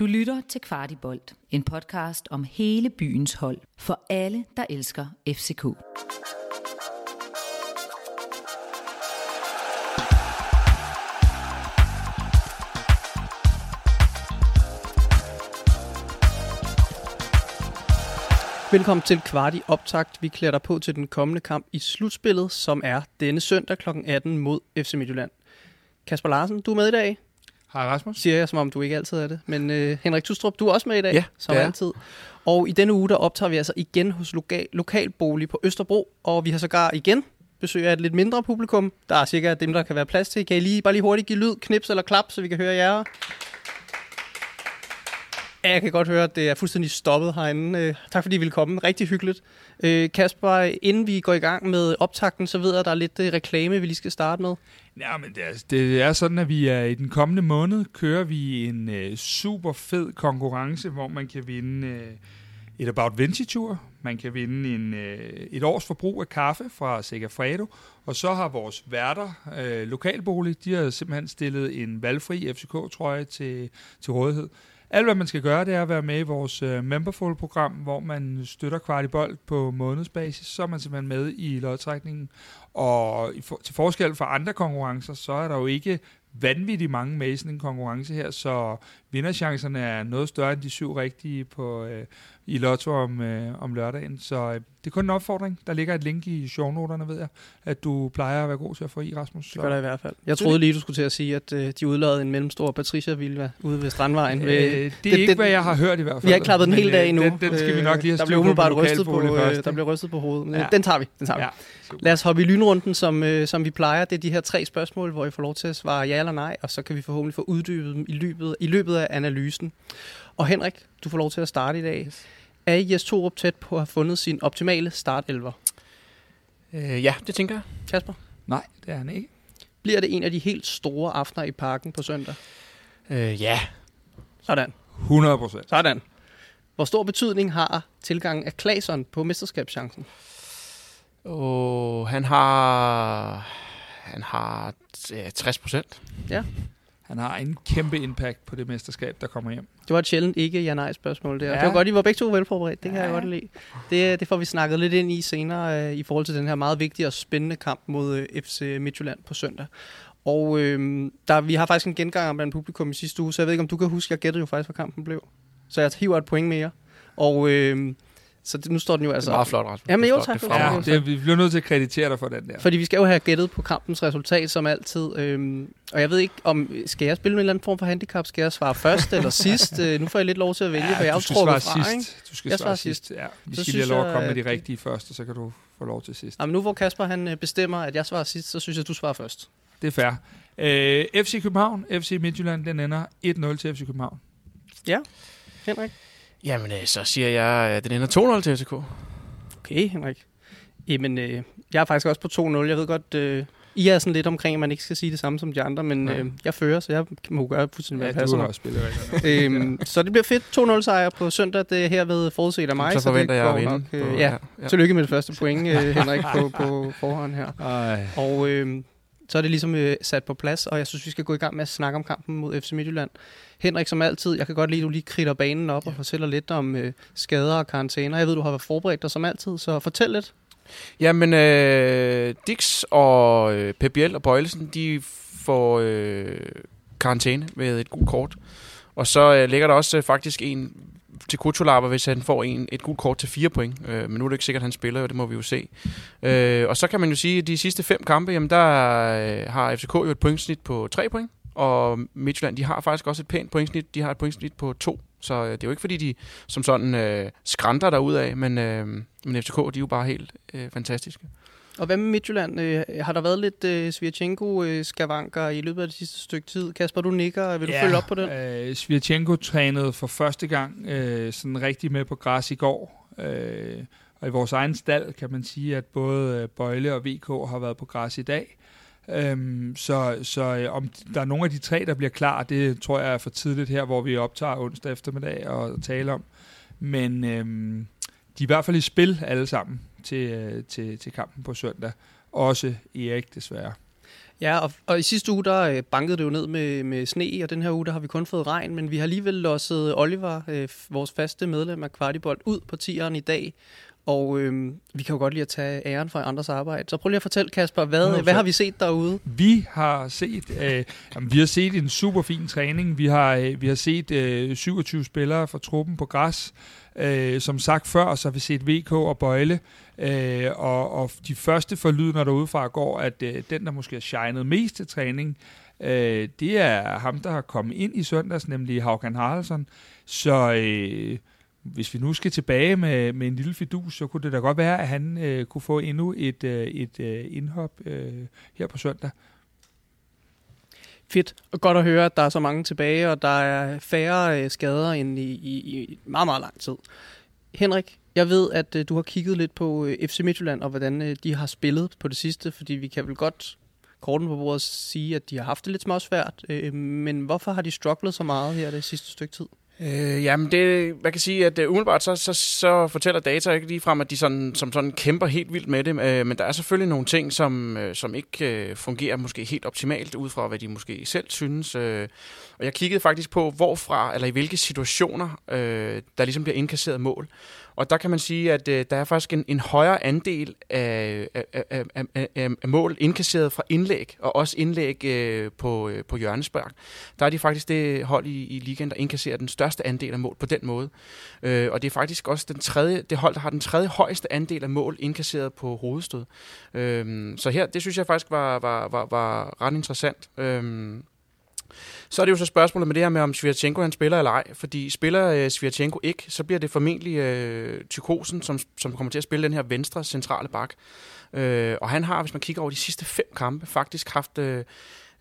Du lytter til Kvartibolt, en podcast om hele byens hold for alle, der elsker FCK. Velkommen til Kvarti Optakt. Vi klæder dig på til den kommende kamp i slutspillet, som er denne søndag kl. 18 mod FC Midtjylland. Kasper Larsen, du er med i dag. Hej Rasmus. Siger jeg, som om du ikke altid er det. Men øh, Henrik Tustrup, du er også med i dag, Ja, som er. altid. Og i denne uge, der optager vi altså igen hos lokal, Lokalbolig på Østerbro. Og vi har sågar igen besøg af et lidt mindre publikum. Der er cirka dem, der kan være plads til. Kan I lige, bare lige hurtigt give lyd, knips eller klap, så vi kan høre jer? Ja, jeg kan godt høre, at det er fuldstændig stoppet herinde. Øh, tak fordi I ville komme. Rigtig hyggeligt. Øh, Kasper, inden vi går i gang med optakten, så ved jeg, at der er lidt øh, reklame, vi lige skal starte med. Ja, men det er, det er sådan, at vi er i den kommende måned kører vi en øh, super fed konkurrence, hvor man kan vinde øh, et About Vinci-tur. Man kan vinde en, øh, et års forbrug af kaffe fra Segafredo. Og så har vores værter, øh, lokalbolig, de har simpelthen stillet en valgfri FCK-trøje til, til rådighed. Alt, hvad man skal gøre, det er at være med i vores øh, Memberful-program, hvor man støtter Kvartibold på månedsbasis. Så er man simpelthen med i lodtrækningen. Og i for, til forskel fra andre konkurrencer, så er der jo ikke vanvittigt mange med i sådan en konkurrence her, så vinderchancerne er noget større end de syv rigtige på, øh, i Lotto om, øh, om lørdagen. Så øh, det er kun en opfordring. Der ligger et link i shownoterne, ved jeg, at du plejer at være god til at få i, Rasmus. Det gør der i hvert fald. Jeg troede lige, du skulle til at sige, at øh, de udlavede en mellemstor Patricia Vilva ude ved Strandvejen. Øh, det er det- ikke, det- hvad jeg har hørt i hvert fald. vi har ikke klappet den hele dag øh, endnu. Den, den skal vi nok lige have Der styr bliver på på øh, der bliver rystet på hovedet. Men Ja. Den tager vi. Den tager vi. Ja, super. Lad os hoppe i lynrunden, som, øh, som vi plejer. Det er de her tre spørgsmål, hvor I får lov til at svare ja eller nej, og så kan vi forhåbentlig få uddybet dem i løbet, i løbet af analysen. Og Henrik, du får lov til at starte i dag. Er Jes Torup tæt på at have fundet sin optimale startelver? Øh, ja, det tænker jeg. Kasper? Nej, det er han ikke. Bliver det en af de helt store aftener i parken på søndag? Øh, ja. Sådan. 100 procent. Sådan. Hvor stor betydning har tilgangen af Klason på mesterskabschancen? Og han har... Han har ja, 60 procent. Han har en kæmpe impact på det mesterskab, der kommer hjem. Det var et sjældent ikke ja-nej spørgsmål der. Ja. Ja. Det var godt, I var begge to velforberedt. Det kan ja. jeg Ja. godt lide. Det, det får vi snakket lidt ind i senere øh, i forhold til den her meget vigtige og spændende kamp mod øh, FC Midtjylland på søndag. Og øh, der, vi har faktisk en gengang blandt publikum i sidste uge, så jeg ved ikke, om du kan huske, jeg gættede jo faktisk, hvad kampen blev. Så jeg hiver et point mere. Og øh, så det, nu står den jo Altså, altså... det er meget flot, Rasmus. Jamen, jo, tak. Det Ja, Ja, det, vi bliver nødt til at kreditere dig for den der. Fordi vi skal jo have gættet på kampens resultat, som altid. Øhm, og jeg ved ikke, om skal jeg spille med en eller anden form for handicap? Skal jeg svare først eller sidst? Øh, nu får jeg lidt lov til at vælge, for jeg er fra, ikke? sidst. Du skal Jeg svare svarer sidst. Ja, vi Så skal lige have lov at jeg, komme med de rigtige først, og så kan du få lov til sidst. Jamen nu hvor Kasper han øh, bestemmer, at jeg svarer sidst, så synes jeg, at du svarer først. Det er fair. Øh, FC København, FC Midtjylland, den ender 1-0 til FC København. Henrik? Jamen, øh, så siger jeg, at den ender 2-0 til FCK. Okay, Henrik. Jamen, øh, jeg er faktisk også på 2-0. Jeg ved godt, øh, I er sådan lidt omkring, at man ikke skal sige det samme som de andre, men Ja. øh, jeg fører, så jeg må gøre fuldstændig, Ja, hvad ja, du passer har mig. også spillereglerne. øhm, så det bliver fedt. 2-0 sejr på søndag. Det er herved forudset af mig. så forventer det jeg at går vinde. Nok, øh, på- ja, ja. Tillykke med det første point, øh, Henrik, på, på forhånd her. Ej. Og øh, så er det ligesom øh, sat på plads, og jeg synes, vi skal gå i gang med at snakke om kampen mod FC Midtjylland. Henrik, som altid, jeg kan godt lide, at du lige kritter banen op og fortæller lidt om øh, skader og karantæner. Jeg ved, du har været forberedt dig som altid, så fortæl lidt. Jamen, øh, Dix og øh, Biel og Bøjlesen, de får øh, karantæne med et gult kort. Og så øh, ligger der også øh, faktisk en til Kutulava, hvis han får en, et gult kort til fire point. Øh, men nu er det ikke sikkert, at han spiller, og det må vi jo se. Øh, og så kan man jo sige, at de sidste fem kampe, jamen der øh, har FCK jo et pointsnit på tre point. Og Midtjylland, de har faktisk også et pænt pointsnit. De har et pointsnit på to. Så øh, det er jo ikke fordi, de som sådan øh, skrænter derudad, men, øh, men FCK, de er jo bare helt øh, fantastiske. Og hvad med Midtjylland? Øh, har der været lidt øh, Svirchenko-skavanker i løbet af det sidste stykke tid? Kasper, du nikker. Vil du følge op på den? Øh, Svirchenko trænede for første gang øh, sådan rigtig med på græs i går. Øh, og i vores egen stald kan man sige, at både øh, Bøjle og VK har været på græs i dag. Øhm, så så øh, om der er nogle af de tre, der bliver klar, det tror jeg er for tidligt her, hvor vi optager onsdag eftermiddag og tale om. Men øhm, de er i hvert fald i spil alle sammen til, øh, til, til kampen på søndag. Også Erik desværre. Ja, og, og i sidste uge, der øh, bankede det jo ned med, med sne, og den her uge, der har vi kun fået regn, men vi har alligevel losset Oliver, øh, vores faste medlem af Kvartibold, ud på tieren i dag, og øh, vi kan jo godt lide at tage æren for andres arbejde. Så prøv lige at fortælle, Kasper, hvad, hvad har vi set derude? Vi har set, øh, jamen, vi har set en super fin træning. Vi har, øh, vi har set øh, 27 spillere fra truppen på græs. Øh, som sagt før, så har vi set VK og Bøjle, øh, og, og de første forlydner derudefra går, at øh, den, der måske har shined mest til træning, øh, det er ham, der har kommet ind i søndags, nemlig Haukan Haraldsson. Så øh, hvis vi nu skal tilbage med, med en lille fidus, så kunne det da godt være, at han øh, kunne få endnu et, øh, et øh, indhop øh, her på søndag. Fedt. Og godt at høre, at der er så mange tilbage, og der er færre øh, skader end i, i, i meget, meget lang tid. Henrik, jeg ved, at øh, du har kigget lidt på øh, FC Midtjylland, og hvordan øh, de har spillet på det sidste, fordi vi kan vel godt korten på bordet sige, at de har haft det lidt småsvært. Øh, men hvorfor har de strugglet så meget her det sidste stykke tid? Øh, jamen, det, man kan sige, at uh, umiddelbart så, så, så fortæller data ikke lige frem, at de sådan, som sådan kæmper helt vildt med det, øh, men der er selvfølgelig nogle ting, som, øh, som ikke øh, fungerer måske helt optimalt, ud fra hvad de måske selv synes. Øh, og jeg kiggede faktisk på, hvorfra, eller i hvilke situationer, øh, der ligesom bliver indkasseret mål. Og der kan man sige, at øh, der er faktisk en, en højere andel af, af, af, af, af mål indkasseret fra indlæg, og også indlæg øh, på, øh, på hjørnespark. Der er de faktisk det hold i, i ligaen, der indkasserer den største andel af mål på den måde. Øh, og det er faktisk også den tredje, det hold, der har den tredje højeste andel af mål indkasseret på hovedstød. Øh, så her, det synes jeg faktisk var, var, var, var ret interessant. Øh, så er det jo så spørgsmålet med det her med, om Svirchenko han spiller eller ej. Fordi spiller øh, Svirchenko ikke, så bliver det formentlig øh, Tykosen, som, som kommer til at spille den her venstre centrale bak. Øh, og han har, hvis man kigger over de sidste fem kampe, faktisk haft øh,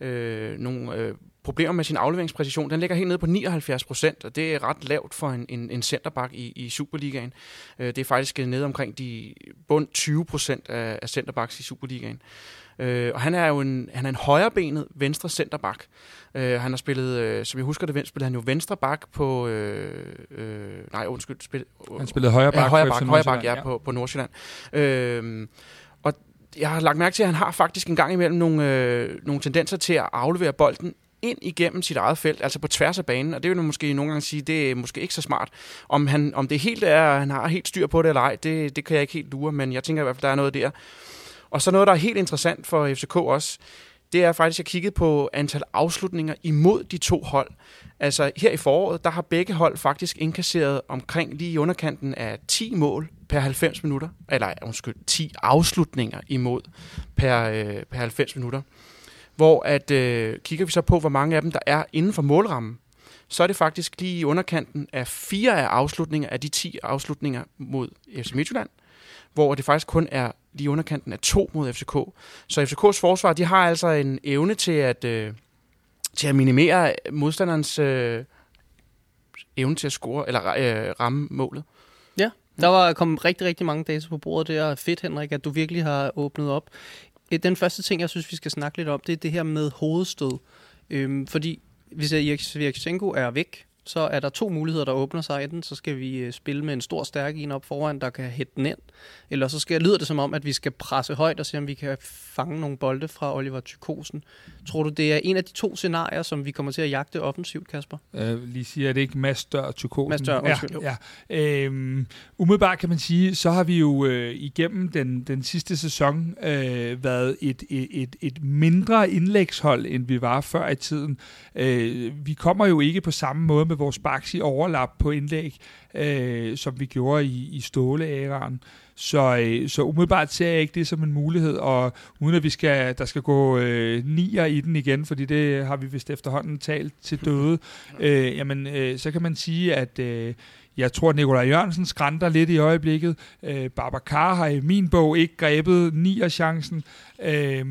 øh, nogle øh, problemer med sin afleveringspræcision. Den ligger helt nede på 79 procent, og det er ret lavt for en, en, en centerback i, i Superligaen. Øh, det er faktisk øh, nede omkring de bund 20 procent af, af centerbacks i Superligaen. Øh, og han er jo en, han er en højrebenet venstre centerback. Øh, han har spillet, øh, som jeg husker det, spillede han jo venstre bak på... Øh, øh, nej, undskyld. Spil, øh, han spillede højre bak. Ja, højre bak, højre bak ja, ja. På, på Nordsjælland. Øh, og jeg har lagt mærke til, at han har faktisk en gang imellem nogle, øh, nogle tendenser til at aflevere bolden ind igennem sit eget felt, altså på tværs af banen, og det vil man måske nogle gange sige, det er måske ikke så smart. Om, han, om det helt er, han har helt styr på det eller ej, det, det kan jeg ikke helt lure, men jeg tænker i hvert fald, der er noget der. Og så noget, der er helt interessant for FCK også, det er faktisk, at jeg kiggede på antal afslutninger imod de to hold. Altså her i foråret, der har begge hold faktisk indkasseret omkring lige i underkanten af 10 mål per 90 minutter. Eller undskyld, 10 afslutninger imod per, øh, per 90 minutter. Hvor at øh, kigger vi så på, hvor mange af dem, der er inden for målrammen, så er det faktisk lige i underkanten af fire af afslutninger af de 10 afslutninger mod FC Midtjylland, hvor det faktisk kun er lige underkanten af to mod FCK. Så FCKs forsvar, de har altså en evne til at, øh, til at minimere modstanderens øh, evne til at score, eller øh, ramme målet. Ja, der var kommet rigtig, rigtig mange data på bordet. Det er fedt, Henrik, at du virkelig har åbnet op. Øh, den første ting, jeg synes, vi skal snakke lidt om, det er det her med hovedstød. Øhm, fordi hvis Erik Svirchenko er væk, så er der to muligheder, der åbner sig. Enten så skal vi øh, spille med en stor, stærk en op foran, der kan hætte den ind. Eller så skal, lyder det som om, at vi skal presse højt og se, om vi kan fange nogle bolde fra Oliver Tykosen. Tror du, det er en af de to scenarier, som vi kommer til at jagte offensivt, Kasper? Øh, lige siger, at det ikke Mads Dør Tykosen? Mads Dør, undskyld. Ja, ja. Øhm, umiddelbart kan man sige, så har vi jo øh, igennem den, den sidste sæson øh, været et, et, et, et mindre indlægshold, end vi var før i tiden. Øh, vi kommer jo ikke på samme måde med vores baks i overlap på indlæg, øh, som vi gjorde i, i ståleæraen. Så, øh, så umiddelbart ser jeg ikke det som en mulighed, og uden at vi skal, der skal gå øh, nier i den igen, fordi det har vi vist efterhånden talt til døde, øh, jamen, øh, så kan man sige, at øh, jeg tror, Nikolaj Jørgensen skrænter lidt i øjeblikket. Øh, Babacar har i min bog ikke grebet ni af chancen. Øh,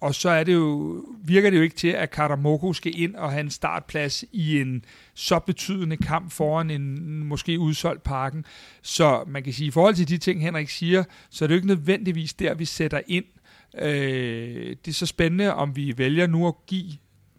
og så er det jo, virker det jo ikke til, at Karamoko skal ind og have en startplads i en så betydende kamp foran en måske udsolgt parken. Så man kan sige, i forhold til de ting, Henrik siger, så er det jo ikke nødvendigvis der, vi sætter ind. Øh, det er så spændende, om vi vælger nu at give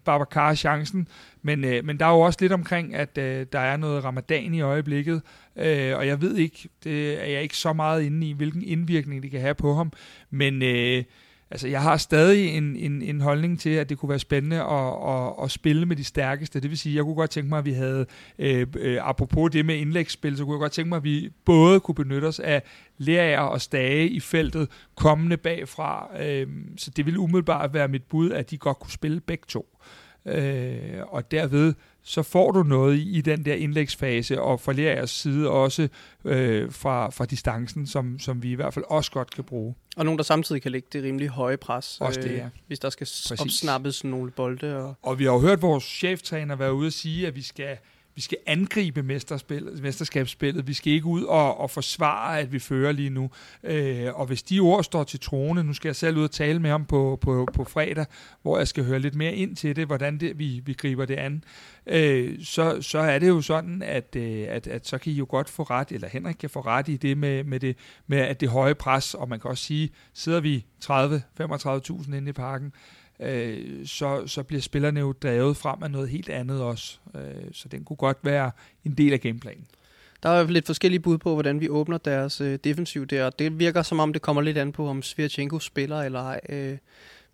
Babacar chancen, men, øh, men der er jo også lidt omkring, at øh, der er noget ramadan i øjeblikket, øh, og jeg ved ikke, det er jeg ikke så meget inde i, hvilken indvirkning det kan have på ham, men øh, altså jeg har stadig en, en, en holdning til, at det kunne være spændende at, at, at spille med de stærkeste. Det vil sige, jeg kunne godt tænke mig, at vi havde, øh, øh, apropos det med indlægsspil, så kunne jeg godt tænke mig, at vi både kunne benytte os af lærer og stage i feltet, kommende bagfra. Øh, så det ville umiddelbart være mit bud, at de godt kunne spille begge to. Øh, og derved så får du noget i, i den der indlægsfase, og fra lærers side også øh, fra, fra distancen, som, som vi i hvert fald også godt kan bruge. Og nogen, der samtidig kan lægge det rimelig høje pres, Også det, ja. øh, hvis der skal Præcis. opsnappes nogle bolde. Og... Og vi har jo hørt vores cheftræner være ude og sige, at vi skal, vi skal angribe mesterskabsspillet. Vi skal ikke ud og, og forsvare, at vi fører lige nu. Øh, og hvis de ord står til trone, nu skal jeg selv ud og tale med ham på, på, på fredag, hvor jeg skal høre lidt mere ind til det, hvordan det, vi, vi griber det an, øh, så, så er det jo sådan, at, øh, at, at så kan I jo godt få ret, eller Henrik kan få ret i det med, med, det, med at det høje pres, og man kan også sige, sidder vi 30-35.000 inde i parken, øh, så, så bliver spillerne jo drevet frem af noget helt andet også. Øh, så den kunne godt være en del af gameplanen. Der er lidt forskellige bud på, hvordan vi åbner deres øh, defensiv der, og det virker som om, det kommer lidt an på, om Svirchenko spiller eller ej. Øh,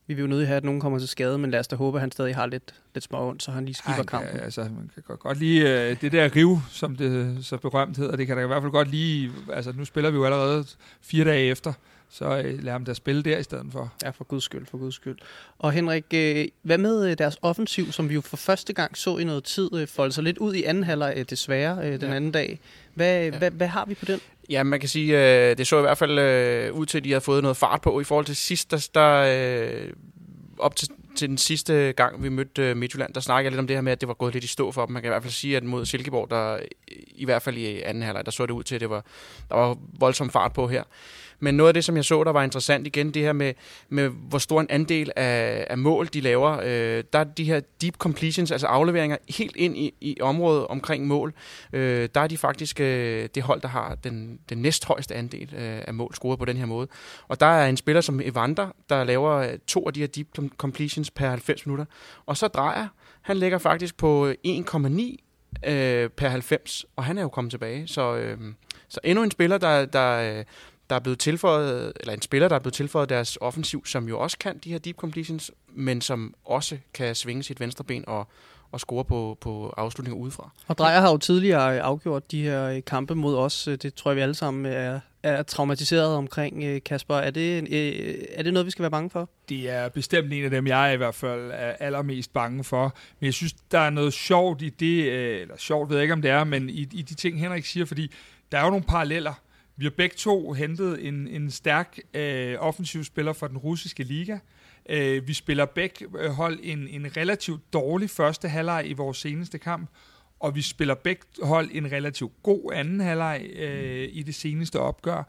vi vil jo nødig have, at nogen kommer til skade, men lad os da håbe, at han stadig har lidt, lidt små ondt, så han lige skipper Ej, kampen. Ja, altså, man kan godt, godt lige øh, det der riv, som det så berømt hedder, det kan da i hvert fald godt lige, altså nu spiller vi jo allerede fire dage efter, så øh, lad ham da spille der i stedet for. Ja, for guds skyld, for guds skyld. Og Henrik, øh, hvad med øh, deres offensiv, som vi jo for første gang så i noget tid, øh, folde sig lidt ud i anden halvleg, øh, desværre, øh, den Ja. anden dag. Hvad, Ja. hvad, hvad har vi på den? Ja, man kan sige, øh, det så i hvert fald øh, ud til, at de havde fået noget fart på. I forhold til sidst, der, der øh, op til, til den sidste gang, vi mødte øh, Midtjylland, der snakkede jeg lidt om det her med, at det var gået lidt i stå for dem. Man kan i hvert fald sige, at mod Silkeborg, der i hvert fald i anden halvleg, der så det ud til, at det var, der var voldsom fart på her. Men noget af det, som jeg så, der var interessant igen, det her med, med hvor stor en andel af, af mål, de laver. Øh, der er de her deep completions, altså afleveringer helt ind i, i området omkring mål. Øh, der er de faktisk øh, det hold, der har den, den næsthøjeste andel øh, af mål scoret på den her måde. Og der er en spiller som Evander, der laver øh, to af de her deep completions per 90 minutter. Og så drejer, han ligger faktisk på øh, 1,9 øh, per 90, og han er jo kommet tilbage. Så, øh, så endnu en spiller, der, der, øh, der er blevet tilføjet, eller en spiller, der er blevet tilføjet deres offensiv, som jo også kan de her deep completions, men som også kan svinge sit venstre ben og, og score på, på afslutninger udefra. Og Drejer har jo tidligere øh, afgjort de her øh, kampe mod os. Øh, Det tror jeg, vi alle sammen er, er traumatiseret omkring, Kasper. Er det, er det noget, vi skal være bange for? Det er bestemt en af dem, jeg i hvert fald er allermest bange for. Men jeg synes, der er noget sjovt i det, eller sjovt ved jeg ikke, om det er, men i, i de ting, Henrik siger, fordi der er jo nogle paralleller. Vi har begge to hentet en, en stærk øh, offensiv spiller fra den russiske liga. Øh, vi spiller begge øh, hold en, en relativt dårlig første halvleg i vores seneste kamp, og vi spiller begge hold en relativt god anden halvleg øh, i det seneste opgør.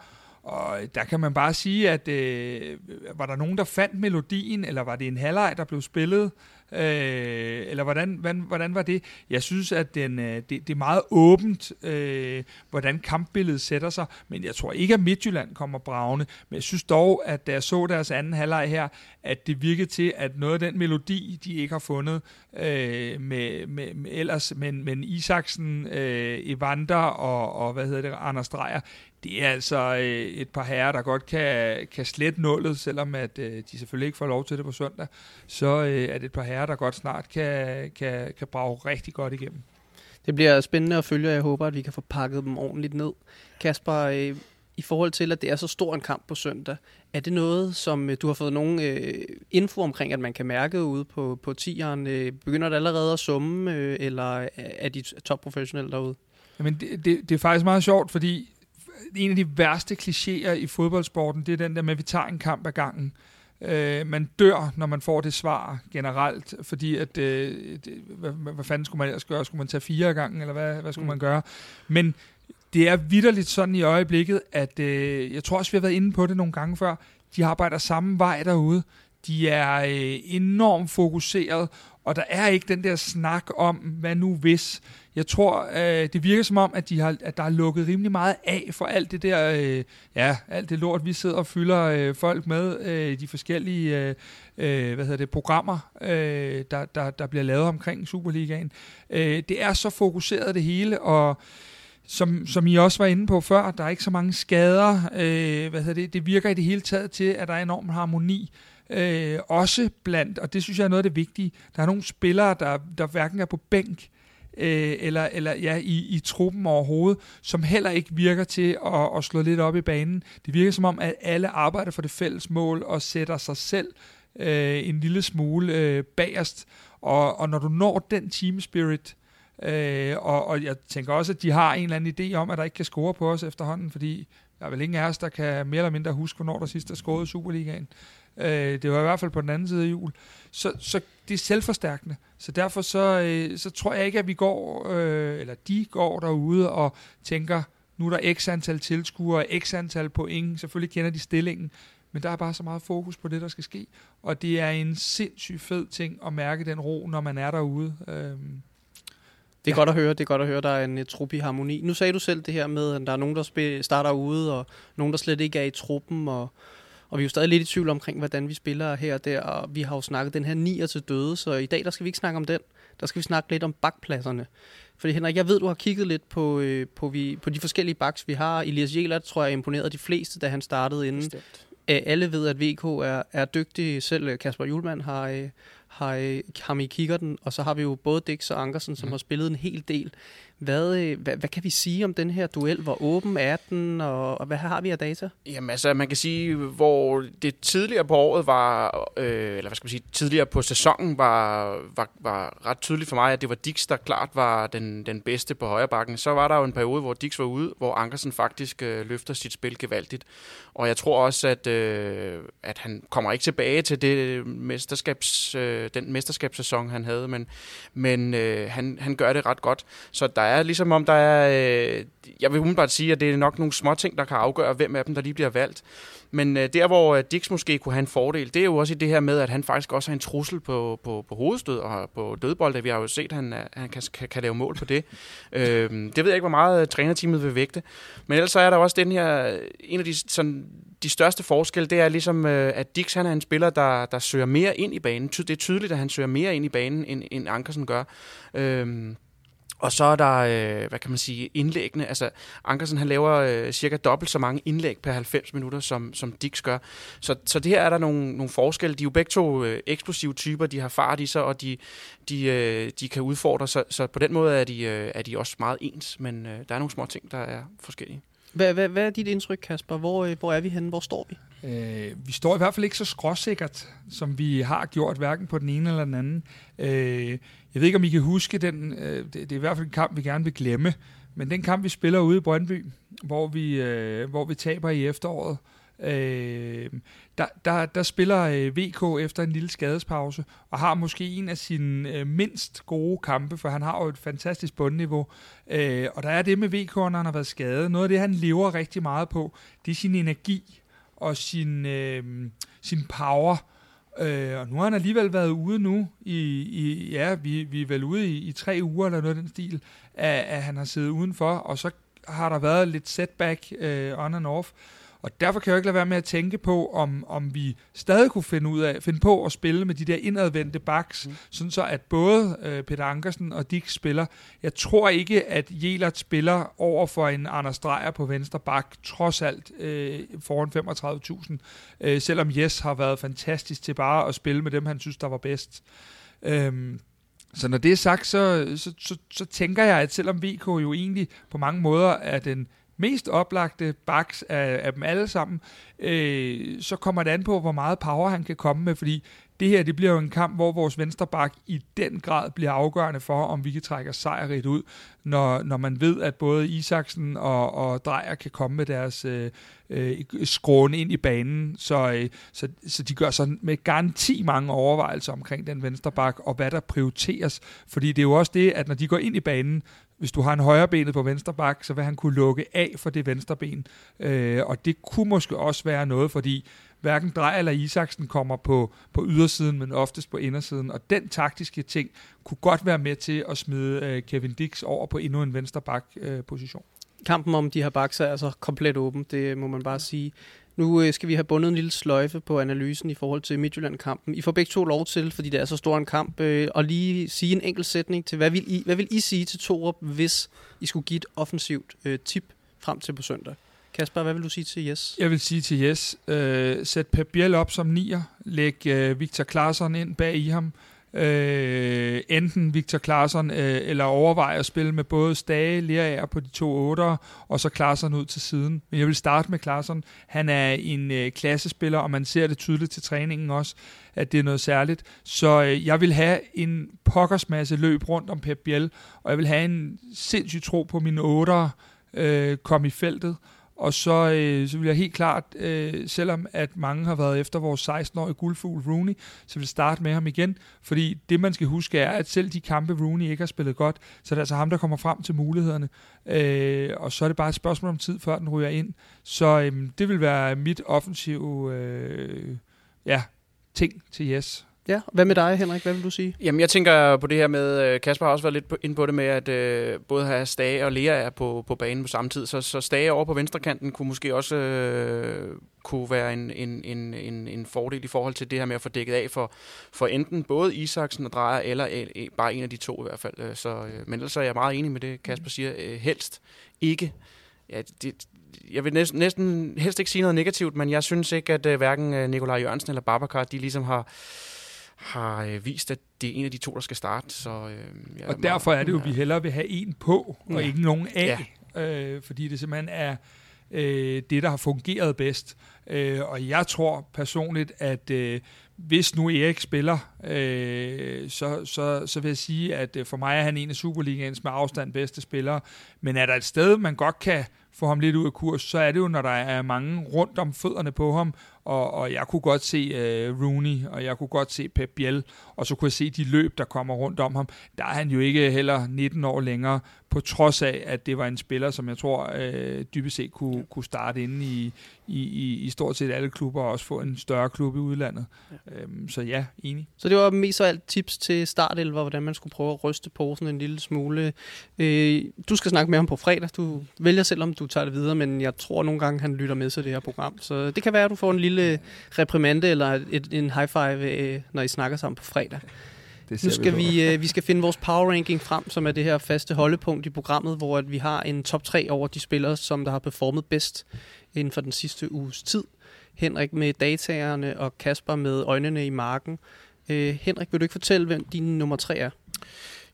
Og der kan man bare sige, at øh, var der nogen, der fandt melodien, eller var det en halvleg, der blev spillet? Øh, eller hvordan, hvordan, hvordan var det? Jeg synes, at den, øh, det, det er meget åbent, øh, hvordan kampbilledet sætter sig, men jeg tror ikke, at Midtjylland kommer bravende. Men jeg synes dog, at da jeg så deres anden halvleg her, at det virkede til, at noget af den melodi, de ikke har fundet øh, med, med, med ellers, men, men Isaksen, øh, Evander og, og hvad hedder det, Anders Dreyer, det er altså øh, et par herrer, der godt kan, kan slette nullet, selvom at øh, de selvfølgelig ikke får lov til det på søndag. Så øh, er det et par herrer, der godt snart kan, kan, kan brage rigtig godt igennem. Det bliver spændende at følge, og jeg håber, at vi kan få pakket dem ordentligt ned. Kasper, øh, i forhold til, at det er så stor en kamp på søndag, er det noget, som øh, du har fået nogen øh, info omkring, at man kan mærke ude på, på tieren? Øh, begynder det allerede at summe, øh, eller er de topprofessionelle derude? Jamen, det, det, det er faktisk meget sjovt, fordi en af de værste klichéer i fodboldsporten, det er den der med, at vi tager en kamp ad gangen. Øh, man dør, når man får det svar generelt, fordi at, øh, det, hvad, hvad, fanden skulle man ellers gøre? Skulle man tage fire ad gangen, eller hvad, hvad skulle Mm. man gøre? Men det er vidderligt sådan i øjeblikket, at øh, jeg tror også, vi har været inde på det nogle gange før, de arbejder samme vej derude. De er øh, enormt fokuseret, og der er ikke den der snak om, hvad nu hvis. Jeg tror, øh, det virker som om, at, de har, at der er lukket rimelig meget af for alt det der, øh, ja, alt det lort, vi sidder og fylder øh, folk med, øh, de forskellige, øh, øh, hvad hedder det, programmer, øh, der, der, der bliver lavet omkring Superligaen. Øh, det er så fokuseret det hele, og som, som I også var inde på før, der er ikke så mange skader. Øh, hvad hedder det? det virker i det hele taget til, at der er enorm harmoni. Øh, også blandt, og det synes jeg er noget af det vigtige, der er nogle spillere, der, der hverken er på bænk, øh, eller, eller ja, i, i truppen overhovedet, som heller ikke virker til at, at slå lidt op i banen. Det virker som om, at alle arbejder for det fælles mål og sætter sig selv øh, en lille smule øh, bagerst. Og, og når du når den team spirit, øh, og, og jeg tænker også, at de har en eller anden idé om, at der ikke kan score på os efterhånden, fordi der er vel ingen af os, der kan mere eller mindre huske, hvornår der sidst er scoret i Superligaen. Øh, det var i hvert fald på den anden side af jul. Så, så det er selvforstærkende. Så derfor så, øh, så tror jeg ikke, at vi går, øh, eller de går derude og tænker, nu er der x antal tilskuere, x antal point, selvfølgelig kender de stillingen, men der er bare så meget fokus på det, der skal ske. Og det er en sindssygt fed ting at mærke den ro, når man er derude. Øhm, det er ja. godt at høre, det er godt at høre, der er en uh, trup i harmoni. Nu sagde du selv det her med, at der er nogen, der starter ude, og nogen, der slet ikke er i truppen, og, og vi er jo stadig lidt i tvivl omkring, hvordan vi spiller her og der, og vi har jo snakket den her nier til døde, så i dag, der skal vi ikke snakke om den. Der skal vi snakke lidt om bakpladserne. Fordi Henrik, jeg ved, du har kigget lidt på, øh, på, vi, på de forskellige baks, vi har. Elias Jelert, tror jeg, imponerede de fleste, da han startede inden. Bestemt. Alle ved, at VK er, er dygtig. Selv Kasper Julemand har, øh, har ham i kikkerten, og så har vi jo både Dix og Ankersen, som mm. har spillet en hel del. Hvad, øh, hvad, hvad kan vi sige om den her duel? Hvor åben er den, og, og hvad har vi af data? Jamen altså, man kan sige, hvor det tidligere på året var, øh, eller hvad skal man sige, tidligere på sæsonen var, var, var ret tydeligt for mig, at det var Dix, der klart var den, den bedste på højre bakken. Så var der jo en periode, hvor Dix var ude, hvor Ankersen faktisk øh, løfter sit spil gevaldigt. Og jeg tror også, at, øh, at han kommer ikke tilbage til det øh, mesterskabs, øh, den mesterskabssæson, han havde, men, men øh, han, han gør det ret godt. Så der er ligesom om, der er... Øh, jeg vil umiddelbart sige, at det er nok nogle små ting, der kan afgøre, hvem af dem, der lige bliver valgt. Men øh, der, hvor øh, Dix måske kunne have en fordel, det er jo også i det her med, at han faktisk også har en trussel på, på, på hovedstød og på dødbold. Vi har jo set, at han, han kan, kan, kan lave mål på det. øh, det ved jeg ikke, hvor meget øh, trænerteamet vil vægte. Men ellers så er der også den her... En af de, sådan, de største forskelle, det er ligesom, øh, at Dix han er en spiller, der, der søger mere ind i banen. Det er tydeligt, at han søger mere ind i banen, end, end Ankersen gør. Øh, og så er der, øh, hvad kan man sige, indlæggene. Altså, Ankersen han laver øh, cirka dobbelt så mange indlæg per 90 minutter, som, som Dix gør. Så, så det her er der nogle, nogle forskelle. De er jo begge to øh, eksplosive typer, de har fart i sig, og de, de, øh, de kan udfordre. Så, så på den måde er de, øh, er de også meget ens, men øh, der er nogle små ting, der er forskellige. Hvad, hvad, hvad er dit indtryk, Kasper? Hvor, øh, hvor er vi henne? Hvor står vi? Øh, vi står i hvert fald ikke så skråsikkert, som vi har gjort, hverken på den ene eller den anden. Øh, jeg ved ikke, om I kan huske den, øh, det, det er i hvert fald en kamp, vi gerne vil glemme, men den kamp, vi spiller ude i Brøndby, hvor vi, øh, hvor vi taber i efteråret, øh, der, der, der spiller øh, VK efter en lille skadespause, og har måske en af sine øh, mindst gode kampe, for han har jo et fantastisk bundniveau. Øh, og der er det med VK, når han har været skadet. Noget af det, han lever rigtig meget på, det er sin energi og sin, øh, sin power. Øh, og nu har han alligevel været ude nu i, i ja, vi, vi er vel ude i, i tre uger eller noget af den stil, at, at han har siddet udenfor, og så har der været lidt setback øh, on and off. Og derfor kan jeg jo ikke lade være med at tænke på, om, om vi stadig kunne finde, ud af, finde på at spille med de der indadvendte backs, mm. sådan så at både øh, Peter Ankersen og Dick spiller. Jeg tror ikke, at Jelert spiller over for en Anders Dreyer på venstre bak, trods alt øh, foran 35.000, øh, selvom Jes har været fantastisk til bare at spille med dem, han synes, der var bedst. Øhm, så når det er sagt, så, så, så, så tænker jeg, at selvom VK jo egentlig på mange måder er den mest oplagte backs af, af dem alle sammen, øh, så kommer det an på, hvor meget power han kan komme med, fordi det her det bliver jo en kamp, hvor vores venstre bak i den grad bliver afgørende for, om vi kan trække os sejrigt ud, når, når man ved, at både Isaksen og, og Drejer kan komme med deres øh, øh, skråne ind i banen, så, øh, så, så de gør så med garanti mange overvejelser omkring den venstre bak, og hvad der prioriteres, fordi det er jo også det, at når de går ind i banen, hvis du har en højre benet på venstre bak, så vil han kunne lukke af for det venstre ben. Øh, og det kunne måske også være noget, fordi hverken Drej eller Isaksen kommer på, på ydersiden, men oftest på indersiden. Og den taktiske ting kunne godt være med til at smide øh, Kevin Dix over på endnu en venstre bak øh, position. Kampen om de her bakser er altså komplet åben, det må man bare sige. Nu øh, skal vi have bundet en lille sløjfe på analysen i forhold til Midtjylland-kampen. I får begge to lov til, fordi det er så stor en kamp, øh, lige sige en enkelt sætning til, hvad vil I, hvad vil I sige til Torup, hvis I skulle give et offensivt øh, tip frem til på søndag? Kasper, hvad vil du sige til Yes? Jeg vil sige til Yes, øh, sæt Pep Biel op som nier, læg øh, Victor Claesson ind bag i ham, øh, enten Victor Klaarsson øh, eller overveje at spille med både Stage, Lerager på de to otter, og så Klaarsson ud til siden. Men jeg vil starte med Klaarsson. Han er en øh, klassespiller, og man ser det tydeligt til træningen også, at det er noget særligt. Så øh, jeg vil have en pokkersmasse løb rundt om Pep Biel, og jeg vil have en sindssyg tro på mine otter øh, komme i feltet. Og så, øh, så vil jeg helt klart, øh, selvom at mange har været efter vores 16-årige guldfugl Rooney, så vil jeg starte med ham igen. Fordi det, man skal huske, er, at selv de kampe, Rooney ikke har spillet godt, så er det altså ham, der kommer frem til mulighederne. Øh, og så er det bare et spørgsmål om tid, før den ryger ind. Så øh, det vil være mit offensive øh, ja, ting til Yes. Ja, hvad med dig, Henrik? Hvad vil du sige? Jamen, jeg tænker på det her med, øh, Kasper har også været lidt inde på det med, at øh, både have Stage og Lea er på, på banen på samme tid, så, så Stage over på venstrekanten kunne måske også øh, kunne være en, en, en, en, en fordel i forhold til det her med at få dækket af for, for enten både Isaksen og Drejer, eller øh, bare en af de to i hvert fald. Øh, så, øh, men ellers er jeg meget enig med det, Kasper siger. Øh, helst ikke. Ja, det, jeg vil næsten, næsten helst ikke sige noget negativt, men jeg synes ikke, at øh, hverken Nikolaj Jørgensen eller Babacar, de ligesom har har øh, vist, at det er en af de to, der skal starte. Så, øh, og derfor er det jo, at vi hellere vil have en på, og ja. ikke nogen af. Ja. Øh, fordi det simpelthen er øh, det, der har fungeret bedst. Øh, og jeg tror personligt, at øh, hvis nu Erik spiller, øh, så, så, så vil jeg sige, at øh, for mig er han en af Superligaens med afstand bedste spillere. Men er der et sted, man godt kan få ham lidt ud af kurs, så er det jo, når der er mange rundt om fødderne på ham, og, og jeg kunne godt se øh, Rooney, og jeg kunne godt se Pep Biel, og så kunne jeg se de løb, der kommer rundt om ham. Der er han jo ikke heller 19 år længere, på trods af, at det var en spiller, som jeg tror uh, dybest set kunne, kunne starte inde i, i, i, i stort set alle klubber, og også få en større klub i udlandet. Ja. Um, så ja, enig. Så det var mest af alt tips til startelver, hvordan man skulle prøve at ryste posen en lille smule. Uh, du skal snakke med ham på fredag. Du vælger selv, om du tager det videre, men jeg tror nogle gange, han lytter med til det her program. Så det kan være, at du får en lille reprimande eller et, en high five, øh, når I snakker sammen på fredag. Det nu skal vi, vi, øh, vi skal finde vores power ranking frem, som er det her faste holdepunkt i programmet, hvor at vi har en top 3 over de spillere, som der har performet bedst inden for den sidste uges tid. Henrik med dataerne og Kasper med øjnene i marken. Øh, Henrik, vil du ikke fortælle, hvem din nummer 3 er?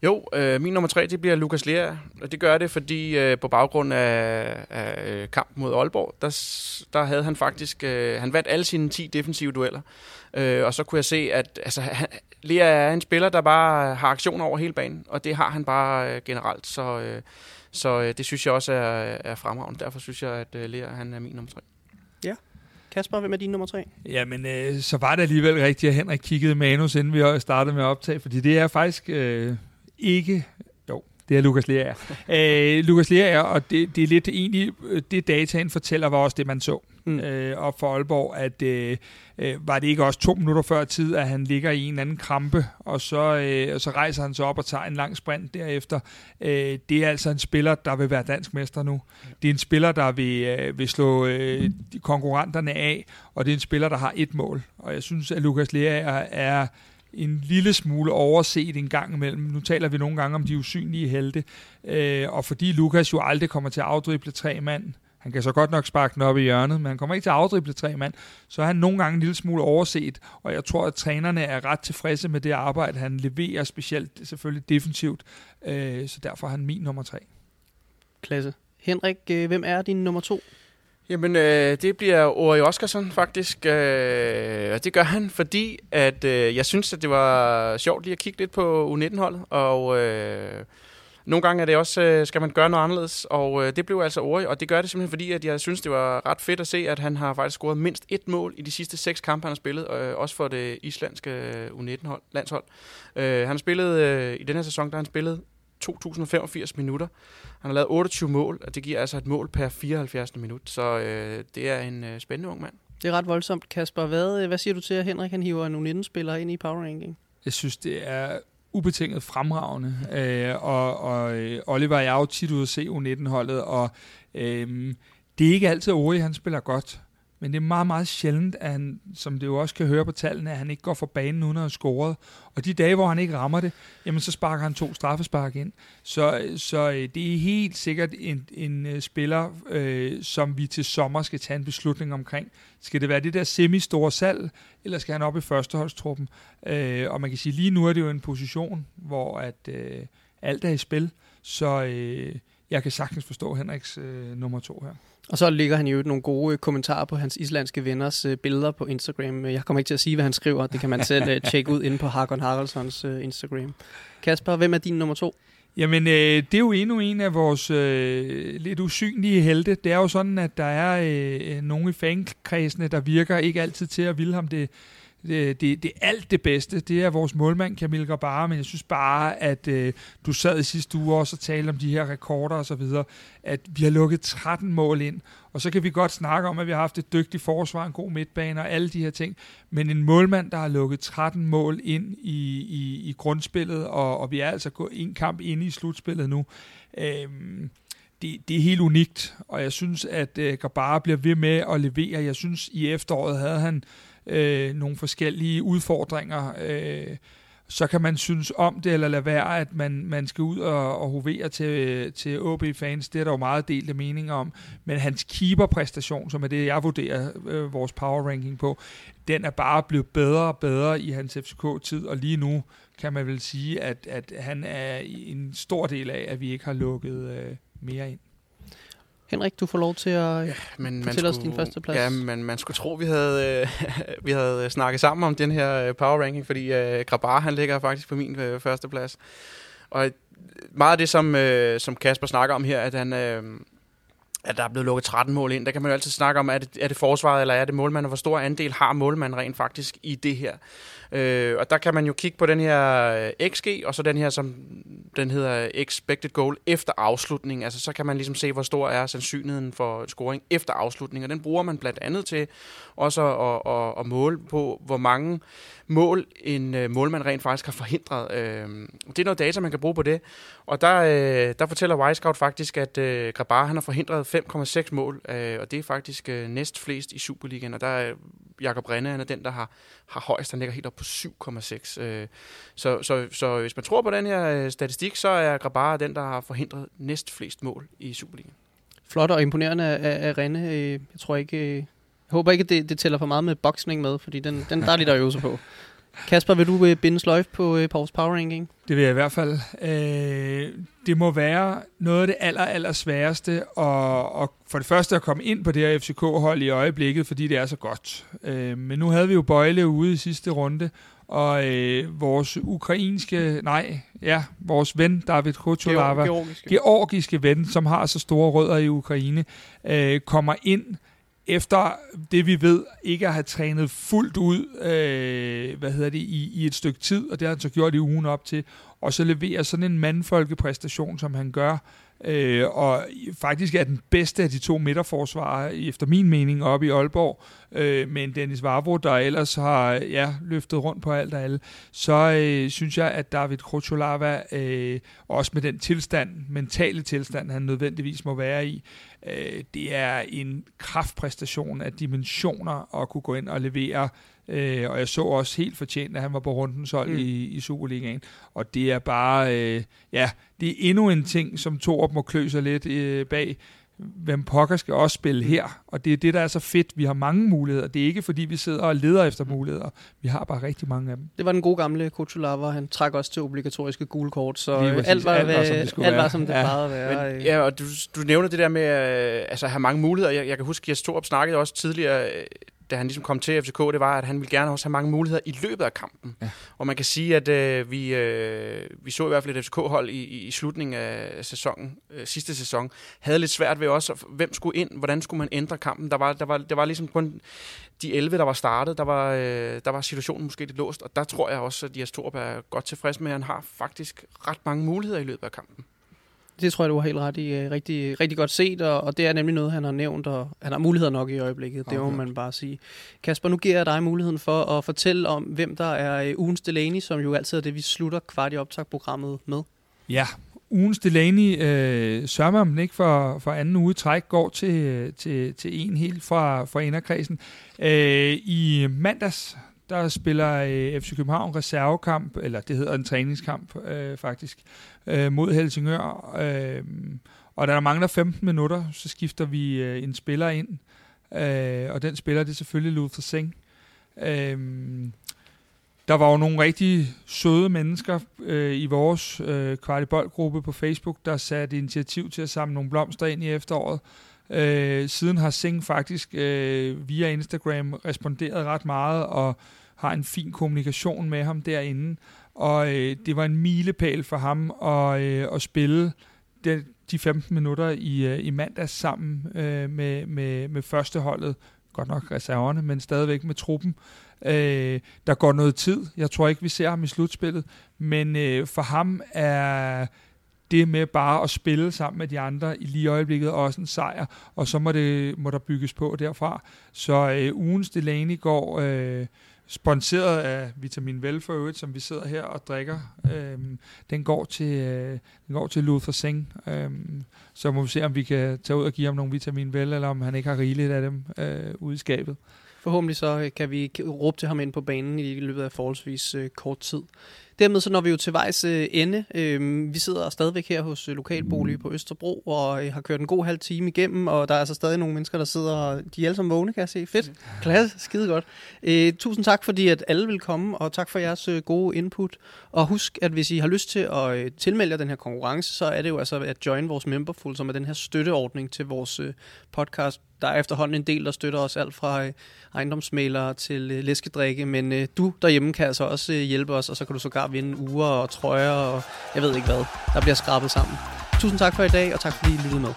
Jo, øh, min nummer tre, det bliver Lukas Lea, og det gør det, fordi øh, på baggrund af, af øh, kampen mod Aalborg, der, der havde han faktisk, øh, han vandt alle sine 10 defensive dueller, øh, og så kunne jeg se, at altså, han, Lea er en spiller, der bare har aktioner over hele banen, og det har han bare øh, generelt, så, øh, så øh, det synes jeg også er, er fremragende. Derfor synes jeg, at øh, Lea han er min nummer tre. Ja. Kasper, hvem er din nummer tre? Jamen, øh, så var det alligevel rigtigt, at Henrik kiggede manus, inden vi startede med at optage, fordi det er faktisk øh, ikke... Det er Lukas Lea. øh, Lukas Lea, og det, det er lidt egentlig, øh, det dataen fortæller, var også det, man så mm. øh, op for Aalborg, at øh, øh, var det ikke også to minutter før tid, at han ligger i en eller anden krampe, og så, øh, og så rejser han sig op og tager en lang sprint derefter. Øh, det er altså en spiller, der vil være dansk mester nu. Det er en spiller, der vil, øh, vil slå øh, konkurrenterne af, og det er en spiller, der har et mål. Og jeg synes, at Lukas Lea er, er en lille smule overset en gang imellem. Nu taler vi nogle gange om de usynlige helte, øh, og fordi Lukas jo aldrig kommer til at afdrible tre mand, han kan så godt nok sparke den op i hjørnet, men han kommer ikke til at afdrible tre mand, så er han nogle gange en lille smule overset, og jeg tror, at trænerne er ret tilfredse med det arbejde, han leverer, specielt selvfølgelig defensivt, øh, så derfor er han min nummer tre. Klasse. Henrik, øh, hvem er din nummer to? Jamen, øh, det bliver Ori Oskarsson faktisk, øh, og det gør han, fordi at øh, jeg synes, at det var sjovt lige at kigge lidt på U19-holdet, og øh, nogle gange er det også, øh, skal man gøre noget anderledes, og øh, det blev altså Ori, og det gør det simpelthen fordi, at jeg synes, det var ret fedt at se, at han har faktisk scoret mindst et mål i de sidste seks kampe, han har spillet, øh, også for det islandske øh, U19-hold, landshold. Øh, han har spillet, øh, i den her sæson, der har han spillet 2085 minutter. Han har lavet 28 mål, og det giver altså et mål per 74. minut, så øh, det er en øh, spændende ung mand. Det er ret voldsomt, Kasper. Hvad, øh, hvad siger du til, at Henrik han hiver en U19-spiller ind i Power Ranking? Jeg synes, det er ubetinget fremragende, øh, og, og øh, Oliver er jo tit ude at se U19-holdet, og øh, det er ikke altid Ori, han spiller godt, men det er meget, meget sjældent, at han, som det jo også kan høre på tallene, at han ikke går for banen uden at have scoret. Og de dage, hvor han ikke rammer det, jamen så sparker han to straffespark ind. Så, så øh, det er helt sikkert en, en øh, spiller, øh, som vi til sommer skal tage en beslutning omkring. Skal det være det der semi-store salg, eller skal han op i førsteholdstruppen? Øh, og man kan sige, lige nu er det jo en position, hvor at øh, alt er i spil. Så øh, jeg kan sagtens forstå Henriks øh, nummer to her. Og så ligger han jo nogle gode øh, kommentarer på hans islandske venners øh, billeder på Instagram. Jeg kommer ikke til at sige, hvad han skriver. Det kan man selv øh, tjekke ud inde på Hakon Haraldssons øh, Instagram. Kasper, hvem er din nummer to? Jamen, øh, det er jo endnu en af vores øh, lidt usynlige helte. Det er jo sådan, at der er øh, nogle i fankredsene, der virker ikke altid til at ville ham det det, det, det er alt det bedste. Det er vores målmand, Camille Grabara, men jeg synes bare, at øh, du sad i sidste uge også og talte om de her rekorder og så videre, at vi har lukket 13 mål ind, og så kan vi godt snakke om, at vi har haft et dygtigt forsvar, en god midtbane og alle de her ting, men en målmand, der har lukket 13 mål ind i, i, i grundspillet, og, og vi er altså gået en kamp inde i slutspillet nu, øh, det, det er helt unikt, og jeg synes, at øh, Grabara bliver ved med at levere. Jeg synes, i efteråret havde han øh, nogle forskellige udfordringer, øh, så kan man synes om det, eller lade være, at man, man skal ud og, og hovere til, til OB-fans. Det er der jo meget delte meninger om. Men hans keeper-præstation, som er det, jeg vurderer øh, vores power ranking på, den er bare blevet bedre og bedre i hans FCK-tid, og lige nu kan man vel sige, at, at han er en stor del af, at vi ikke har lukket øh, mere ind. Henrik, du får lov til at ja, men fortælle man os din første plads. Ja, men man skulle tro, vi havde, øh, vi havde snakket sammen om den her øh, power ranking, fordi øh, Grabar, han ligger faktisk på min øh, første plads. Og meget af det, som, øh, som Kasper snakker om her, at han... Øh, at der er blevet lukket 13 mål ind. Der kan man jo altid snakke om, er det, er det forsvaret, eller er det målmanden? Hvor stor andel har målmanden rent faktisk i det her? Øh, og der kan man jo kigge på den her øh, XG, og så den her, som den hedder øh, expected goal efter afslutning. Altså så kan man ligesom se, hvor stor er sandsynligheden for scoring efter afslutning. Og den bruger man blandt andet til også at, at, at måle på, hvor mange mål en øh, målmand rent faktisk har forhindret. Øh, det er noget data, man kan bruge på det. Og der, øh, der fortæller Wisecout faktisk, at øh, Grabar han har forhindret 5,6 mål, øh, og det er faktisk øh, næst flest i Superligaen. Og der er Jakob Renne, han er den, der har, har højst, han ligger helt op på 7,6. Øh, så, så, så hvis man tror på den her øh, statistik, så er Grabar den, der har forhindret næst flest mål i Superligaen. Flot og imponerende af, af Renne. Øh, jeg tror ikke, øh, jeg håber ikke, at det, det tæller for meget med boksning med, fordi den, den der er lidt at øve sig på. Kasper, vil du øh, binde sløjf på øh, Pauls Power Ranking? Det vil jeg i hvert fald. Øh, det må være noget af det aller, aller sværeste, og, og for det første at komme ind på det her FCK-hold i øjeblikket, fordi det er så godt. Øh, men nu havde vi jo Bøjle ude i sidste runde, og øh, vores ukrainske, nej, ja, vores ven David Kutulava, georgiske. georgiske ven, som har så store rødder i Ukraine, øh, kommer ind efter det vi ved, ikke at have trænet fuldt ud, øh, hvad hedder det, i, i et stykke tid, og det har han så gjort i ugen op til, og så leverer sådan en mandfolkepræstation, som han gør, øh, og faktisk er den bedste af de to midterforsvarere, efter min mening, oppe i Aalborg, øh, men Dennis Vavro, der ellers har ja, løftet rundt på alt og alle, så øh, synes jeg, at David Krocholava, øh, også med den tilstand, mentale tilstand, han nødvendigvis må være i, øh, det er en kraftpræstation af dimensioner at kunne gå ind og levere Øh, og jeg så også helt fortjent, at han var på rundens hold mm. i, i Superligaen. Og det er bare, øh, ja, det er endnu en ting, som Torup må klø sig lidt øh, bag. Hvem pokker skal også spille mm. her. Og det er det, der er så fedt. Vi har mange muligheder. Det er ikke, fordi vi sidder og leder efter muligheder. Vi har bare rigtig mange af dem. Det var den gode gamle Kutsulava. Han træk også til obligatoriske gule kort, så alt var, alt var, som det, skulle alt var, som det ja. plejede at være. Men, ja, og du, du nævner det der med øh, altså, at have mange muligheder. Jeg, jeg kan huske, at Jes Torup snakkede også tidligere øh, da han ligesom kom til FCK, det var, at han ville gerne også have mange muligheder i løbet af kampen. Ja. Og man kan sige, at øh, vi, øh, vi så i hvert fald et FCK-hold i, i, i slutningen af sæsonen, øh, sidste sæson, havde lidt svært ved også, hvem skulle ind, hvordan skulle man ændre kampen. Der var, der var, der var ligesom kun de 11, der var startet, der var, øh, der var situationen måske lidt låst, og der tror jeg også, at Jes Torp er godt tilfreds med, at han har faktisk ret mange muligheder i løbet af kampen. Det tror jeg, du har helt ret i. Øh, rigtig, rigtig godt set, og, og det er nemlig noget, han har nævnt, og han har muligheder nok i øjeblikket. Okay. Det må man bare sige. Kasper, nu giver jeg dig muligheden for at fortælle om, hvem der er øh, ugens Delaney, som jo altid er det, vi slutter kvart i optagprogrammet med. Ja, ugens Delaney øh, sørger man ikke for, for anden uge træk, går til, til, til en helt fra, fra inderkredsen. Øh, I mandags, der spiller øh, FC København reservekamp, eller det hedder en træningskamp øh, faktisk, øh, mod Helsingør. Øh, og da der mangler 15 minutter, så skifter vi øh, en spiller ind, øh, og den spiller det er selvfølgelig Luther Singh. Øh, der var jo nogle rigtig søde mennesker øh, i vores øh, kvartiboldgruppe på Facebook, der satte initiativ til at samle nogle blomster ind i efteråret. Øh, siden har Singh faktisk øh, via Instagram responderet ret meget og har en fin kommunikation med ham derinde. Og øh, det var en milepæl for ham at, øh, at spille de, de 15 minutter i, øh, i mandags sammen øh, med, med, med førsteholdet. Godt nok reserverne, men stadigvæk med truppen. Øh, der går noget tid. Jeg tror ikke, vi ser ham i slutspillet. Men øh, for ham er det med bare at spille sammen med de andre i lige øjeblikket også en sejr, og så må, det, må der bygges på derfra. Så øh, ugens Delaney går øh, sponsoreret af Vitamin Vel for øvrigt, som vi sidder her og drikker. Øh, den, går til, øh, den går til Luther Singh. Øh, så må vi se, om vi kan tage ud og give ham nogle Vitamin Vel, eller om han ikke har rigeligt af dem øh, ude i skabet. Forhåbentlig så øh, kan vi råbe til ham ind på banen i løbet af forholdsvis øh, kort tid. Dermed så når vi jo til vejs øh, ende. Øh, vi sidder stadigvæk her hos øh, Lokalbolig på Østerbro og øh, har kørt en god halv time igennem, og der er altså stadig nogle mennesker, der sidder, og de er alle sammen vågne, kan jeg se. Fedt. Klasse. Skide godt. Øh, tusind tak, fordi at alle vil komme, og tak for jeres øh, gode input. Og husk, at hvis I har lyst til at øh, tilmelde jer den her konkurrence, så er det jo altså at join vores memberful, som er den her støtteordning til vores øh, podcast. Der er efterhånden en del, der støtter os alt fra øh, ejendomsmalere til øh, læskedrikke, men øh, du derhjemme kan altså også øh, hjælpe os, og så kan du sågar vinde uger og trøjer og jeg ved ikke hvad. Der bliver skrabet sammen. Tusind tak for i dag, og tak fordi I lyttede med.